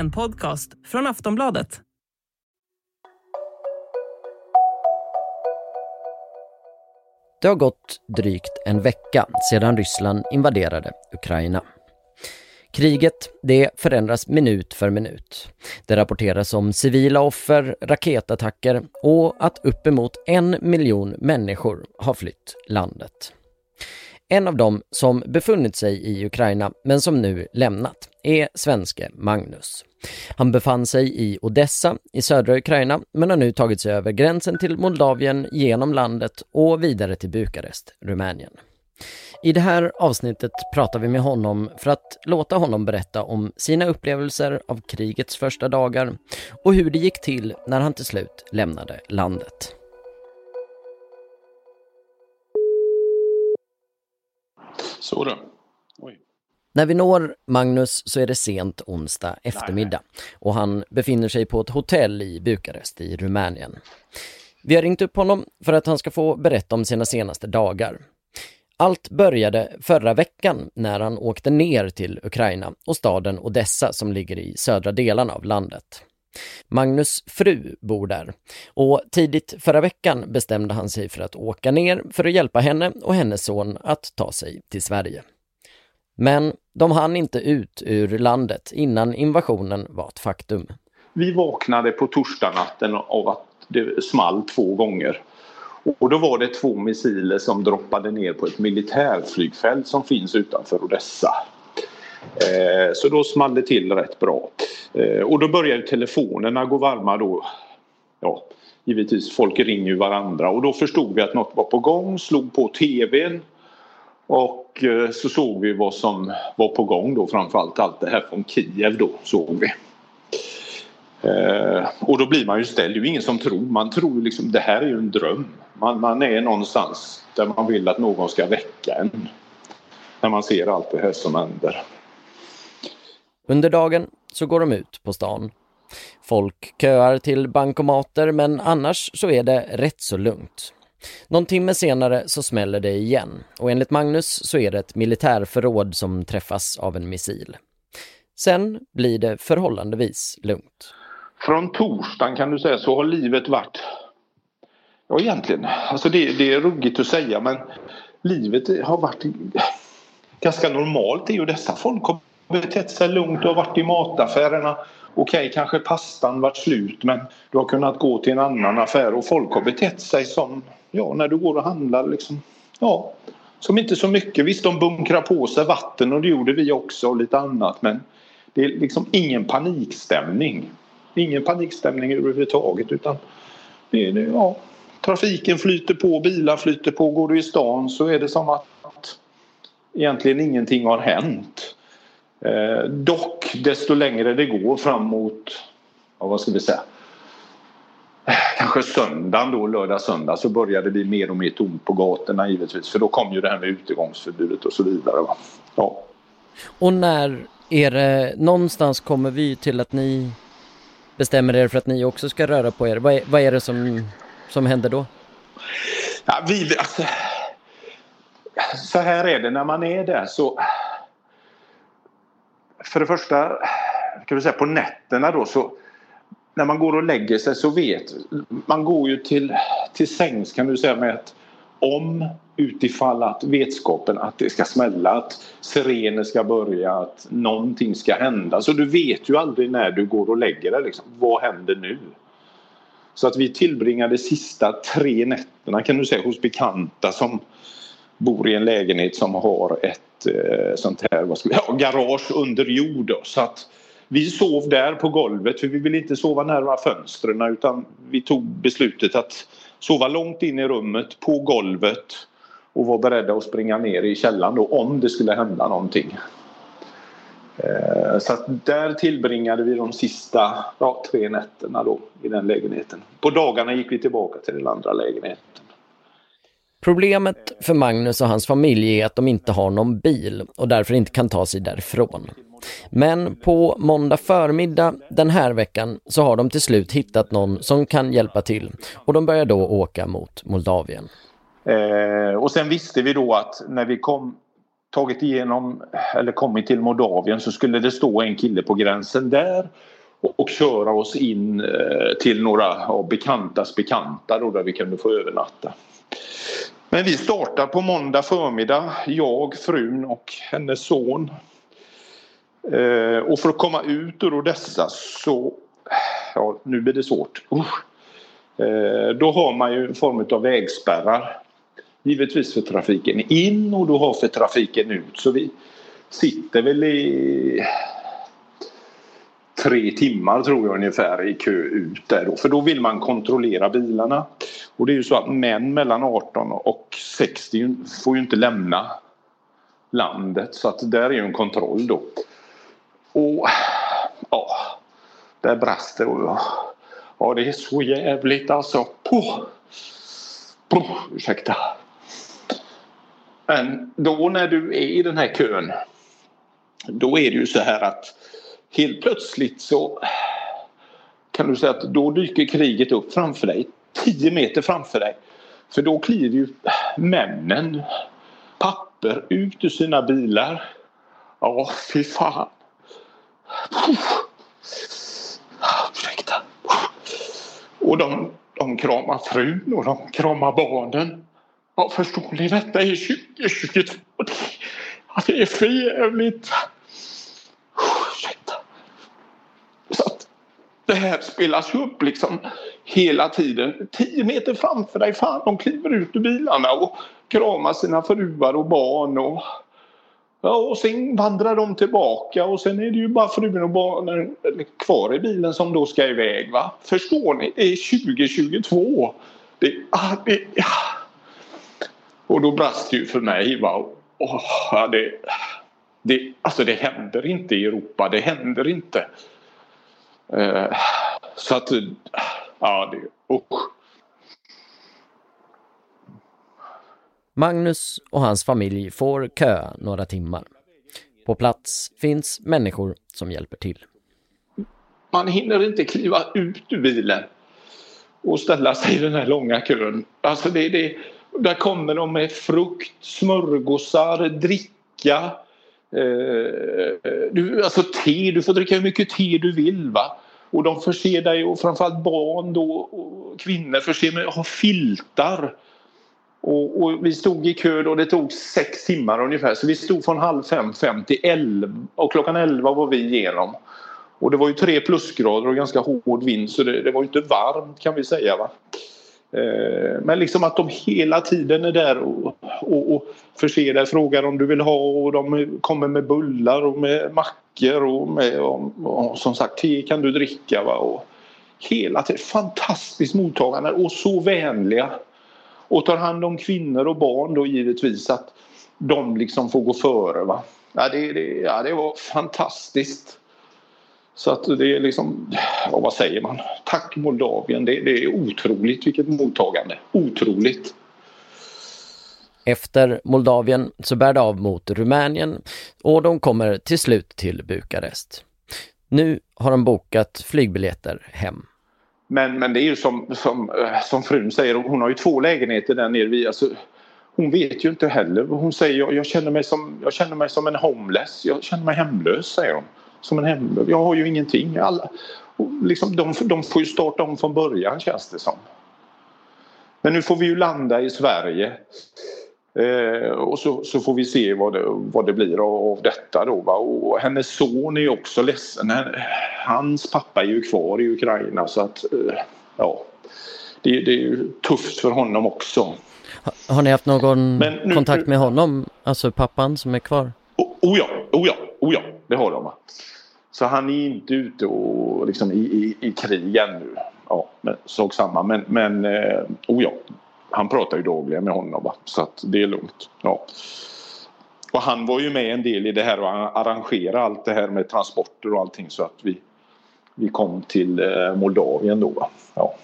En podcast från Aftonbladet. Det har gått drygt en vecka sedan Ryssland invaderade Ukraina. Kriget det förändras minut för minut. Det rapporteras om civila offer, raketattacker och att uppemot en miljon människor har flytt landet. En av dem som befunnit sig i Ukraina men som nu lämnat är svenske Magnus. Han befann sig i Odessa i södra Ukraina men har nu tagit sig över gränsen till Moldavien genom landet och vidare till Bukarest, Rumänien. I det här avsnittet pratar vi med honom för att låta honom berätta om sina upplevelser av krigets första dagar och hur det gick till när han till slut lämnade landet. Så då. Oj. När vi når Magnus så är det sent onsdag eftermiddag och han befinner sig på ett hotell i Bukarest i Rumänien. Vi har ringt upp honom för att han ska få berätta om sina senaste dagar. Allt började förra veckan när han åkte ner till Ukraina och staden Odessa som ligger i södra delarna av landet. Magnus fru bor där och tidigt förra veckan bestämde han sig för att åka ner för att hjälpa henne och hennes son att ta sig till Sverige. Men de hann inte ut ur landet innan invasionen var ett faktum. Vi vaknade på torsdagnatten av att det small två gånger. Och då var det två missiler som droppade ner på ett militärflygfält som finns utanför Odessa. Eh, så då small det till rätt bra. Eh, och då började telefonerna gå varma då. Ja, givetvis, folk ringer ju varandra och då förstod vi att något var på gång, slog på tvn och eh, så såg vi vad som var på gång då framförallt allt det här från Kiev då såg vi. Eh, och då blir man ju ställd, det är ju ingen som tror, man tror liksom det här är ju en dröm. Man, man är någonstans där man vill att någon ska väcka en. När man ser allt det här som händer. Under dagen så går de ut på stan. Folk köar till bankomater men annars så är det rätt så lugnt. Någon timme senare så smäller det igen och enligt Magnus så är det ett militärförråd som träffas av en missil. Sen blir det förhållandevis lugnt. Från torsdagen kan du säga så har livet varit Ja egentligen, alltså det, det är ruggigt att säga men livet har varit ganska normalt i dessa folk kommer betett sig lugnt och varit i mataffärerna. Okej, okay, kanske pastan varit slut men du har kunnat gå till en annan affär och folk har betett sig som, ja när du går och handlar liksom, ja, som inte så mycket. Visst, de bunkrar på sig vatten och det gjorde vi också och lite annat men det är liksom ingen panikstämning. Ingen panikstämning överhuvudtaget utan det är, ja, trafiken flyter på, bilar flyter på. Går du i stan så är det som att egentligen ingenting har hänt. Eh, dock, desto längre det går fram mot, ja, vad ska vi säga, kanske söndagen då, lördag, söndag så börjar det bli mer och mer tomt på gatorna givetvis. För då kom ju det här med utegångsförbudet och så vidare. Va? Ja. Och när är det, någonstans kommer vi till att ni bestämmer er för att ni också ska röra på er? Vad är, vad är det som, som händer då? Ja, vi, alltså, så här är det när man är där så för det första, kan vi säga på nätterna då så när man går och lägger sig så vet man går ju till, till sängs kan du säga med att om utifall att vetskapen att det ska smälla, att sirener ska börja, att någonting ska hända. Så du vet ju aldrig när du går och lägger dig. Liksom. Vad händer nu? Så att vi tillbringade sista tre nätterna kan du säga hos bekanta som bor i en lägenhet som har ett eh, sånt här vad ska vi, ja, garage under jord. Då, så att vi sov där på golvet för vi ville inte sova nära fönstren utan vi tog beslutet att sova långt in i rummet på golvet och var beredda att springa ner i källaren då om det skulle hända någonting. Eh, så att där tillbringade vi de sista ja, tre nätterna då i den lägenheten. På dagarna gick vi tillbaka till den andra lägenheten. Problemet för Magnus och hans familj är att de inte har någon bil och därför inte kan ta sig därifrån. Men på måndag förmiddag den här veckan så har de till slut hittat någon som kan hjälpa till och de börjar då åka mot Moldavien. Eh, och sen visste vi då att när vi kom tagit igenom eller kommit till Moldavien så skulle det stå en kille på gränsen där och, köra oss in eh, till några av bekantas bekanta då där vi kunde få övernatta. Men vi startar på måndag förmiddag, jag, frun och hennes son. Eh, och för att komma ut ur dessa så, ja nu blir det svårt. Eh, då har man ju en form av vägspärrar. Givetvis för trafiken in och då har för trafiken ut. Så vi sitter väl i tre timmar tror jag ungefär i kö ut där då. För då vill man kontrollera bilarna. Och det är ju så att män mellan 18 och 60 får ju inte lämna landet så att där är ju en kontroll då. Och ja, där brast det. Ja, det är så jävligt alltså. Puh. Puh, ursäkta. Men då när du är i den här kön då är det ju så här att helt plötsligt så kan du säga att då dyker kriget upp framför dig. 10 meter framför dig. För då kliver ju männen papper ut ur sina bilar. Ja, fy fan. Ursäkta. Och de, de kramar frun och de kramar barnen. Ja, förstår ni? Detta är 2022. Det är för jävligt. Ursäkta. Så att det här spelas ju upp liksom hela tiden. Tio meter framför dig, fan de kliver ut ur bilarna och kramar sina fruar och barn. Och, ja, och sen vandrar de tillbaka och sen är det ju bara frun och barnen kvar i bilen som då ska iväg. Va? Förstår ni? Det är 2022. Det, ah, det, ah. Och då brast det ju för mig. Va? Oh, ja, det, det, alltså det händer inte i Europa. Det händer inte. Eh, så att, ja, det, usch. Magnus och hans familj får köa några timmar. På plats finns människor som hjälper till. Man hinner inte kliva ut ur bilen och ställa sig i den här långa kön. Alltså det, det, där kommer de med frukt, smörgåsar, dricka. Eh, du, alltså te, du får dricka hur mycket te du vill. va och de förser dig, och framförallt barn då, och kvinnor förser med har filtar. Och, och, vi stod i kö och det tog sex timmar ungefär så vi stod från halv fem, fem till elva och klockan elva var vi igenom. Och det var ju tre plusgrader och ganska hård vind så det, det var ju inte varmt kan vi säga. Va? Eh, men liksom att de hela tiden är där och, och, och förser dig, frågar om du vill ha och de kommer med bullar och med mackor och med och, och som sagt te kan du dricka. Va? Och hela tiden fantastiskt mottagande och så vänliga. Och tar hand om kvinnor och barn då givetvis att de liksom får gå före. Va? Ja, det, det, ja, det var fantastiskt. Så att det är liksom, ja, vad säger man? Tack Moldavien, det, det är otroligt vilket mottagande. Otroligt. Efter Moldavien så bär det av mot Rumänien och de kommer till slut till Bukarest. Nu har de bokat flygbiljetter hem. Men, men det är ju som, som, eh, som frun säger, hon har ju två lägenheter där nere. Vi, alltså, hon vet ju inte heller. Hon säger jag, jag, känner mig som, jag känner mig som en homeless. Jag känner mig hemlös, säger hon som en hemlös. Jag har ju ingenting. Alla, liksom, de, de får ju starta om från början känns det som. Men nu får vi ju landa i Sverige. Eh, och så, så, får vi se vad det, vad det blir av, av detta då. Va? Och hennes son är också ledsen. Hans pappa är ju kvar i Ukraina så att eh, ja. Det, det, är ju tufft för honom också. Har, har ni haft någon nu, kontakt med honom? Alltså pappan som är kvar? Oh, oh ja, oh ja, oh ja, det har de. Va? Så han är inte ute och liksom i, i, i krig ännu. Ja, men, sak samma. Men, men eh, oh ja, han pratar ju dagligen med honom va? så att det är lugnt. Ja. Och han var ju med en del i det här och arrangera allt det här med transporter och allting så att vi, vi kom till eh, Moldavien då. Va? Ja.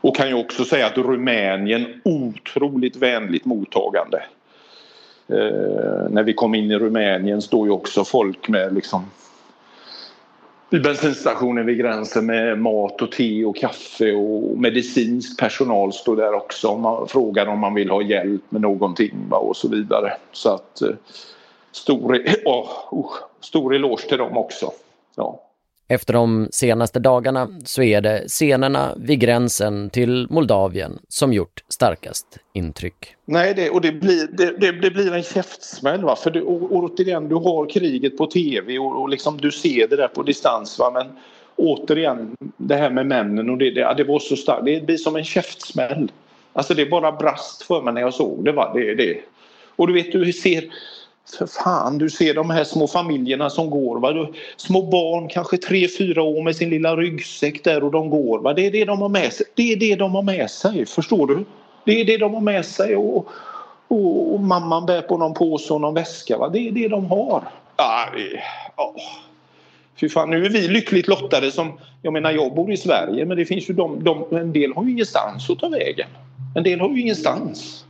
Och kan ju också säga att Rumänien otroligt vänligt mottagande. Eh, när vi kom in i Rumänien står ju också folk med liksom vid bensinstationen vid gränsen med mat och te och kaffe och medicinsk personal står där också om man frågar om man vill ha hjälp med någonting och så vidare. Så att eh, stor, oh, stor eloge till dem också. Ja. Efter de senaste dagarna så är det scenerna vid gränsen till Moldavien som gjort starkast intryck. Nej, det, och det blir, det, det, det blir en käftsmäll. Va? För du, och, återigen, du har kriget på tv och, och liksom, du ser det där på distans. Va? Men återigen, det här med männen och det, det, det var så starkt. Det blir som en käftsmäll. Alltså det bara brast för mig när jag såg det. Va? det, det. Och du vet, du ser för fan, du ser de här små familjerna som går. Va? Små barn, kanske tre fyra år med sin lilla ryggsäck där och de går. Va? Det är det de har med sig. Det är det de har med sig, förstår du? Det är det de har med sig och, och, och mamman bär på någon påse och någon väska. Va? Det är det de har. Ah, oh. Fy fan, nu är vi lyckligt lottade som, jag menar jag bor i Sverige men det finns ju de, de en del har ju ingenstans att ta vägen. En del har ju ingenstans.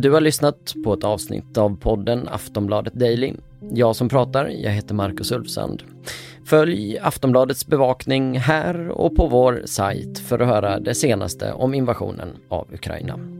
Du har lyssnat på ett avsnitt av podden Aftonbladet Daily. Jag som pratar, jag heter Marcus Ulfsand. Följ Aftonbladets bevakning här och på vår sajt för att höra det senaste om invasionen av Ukraina.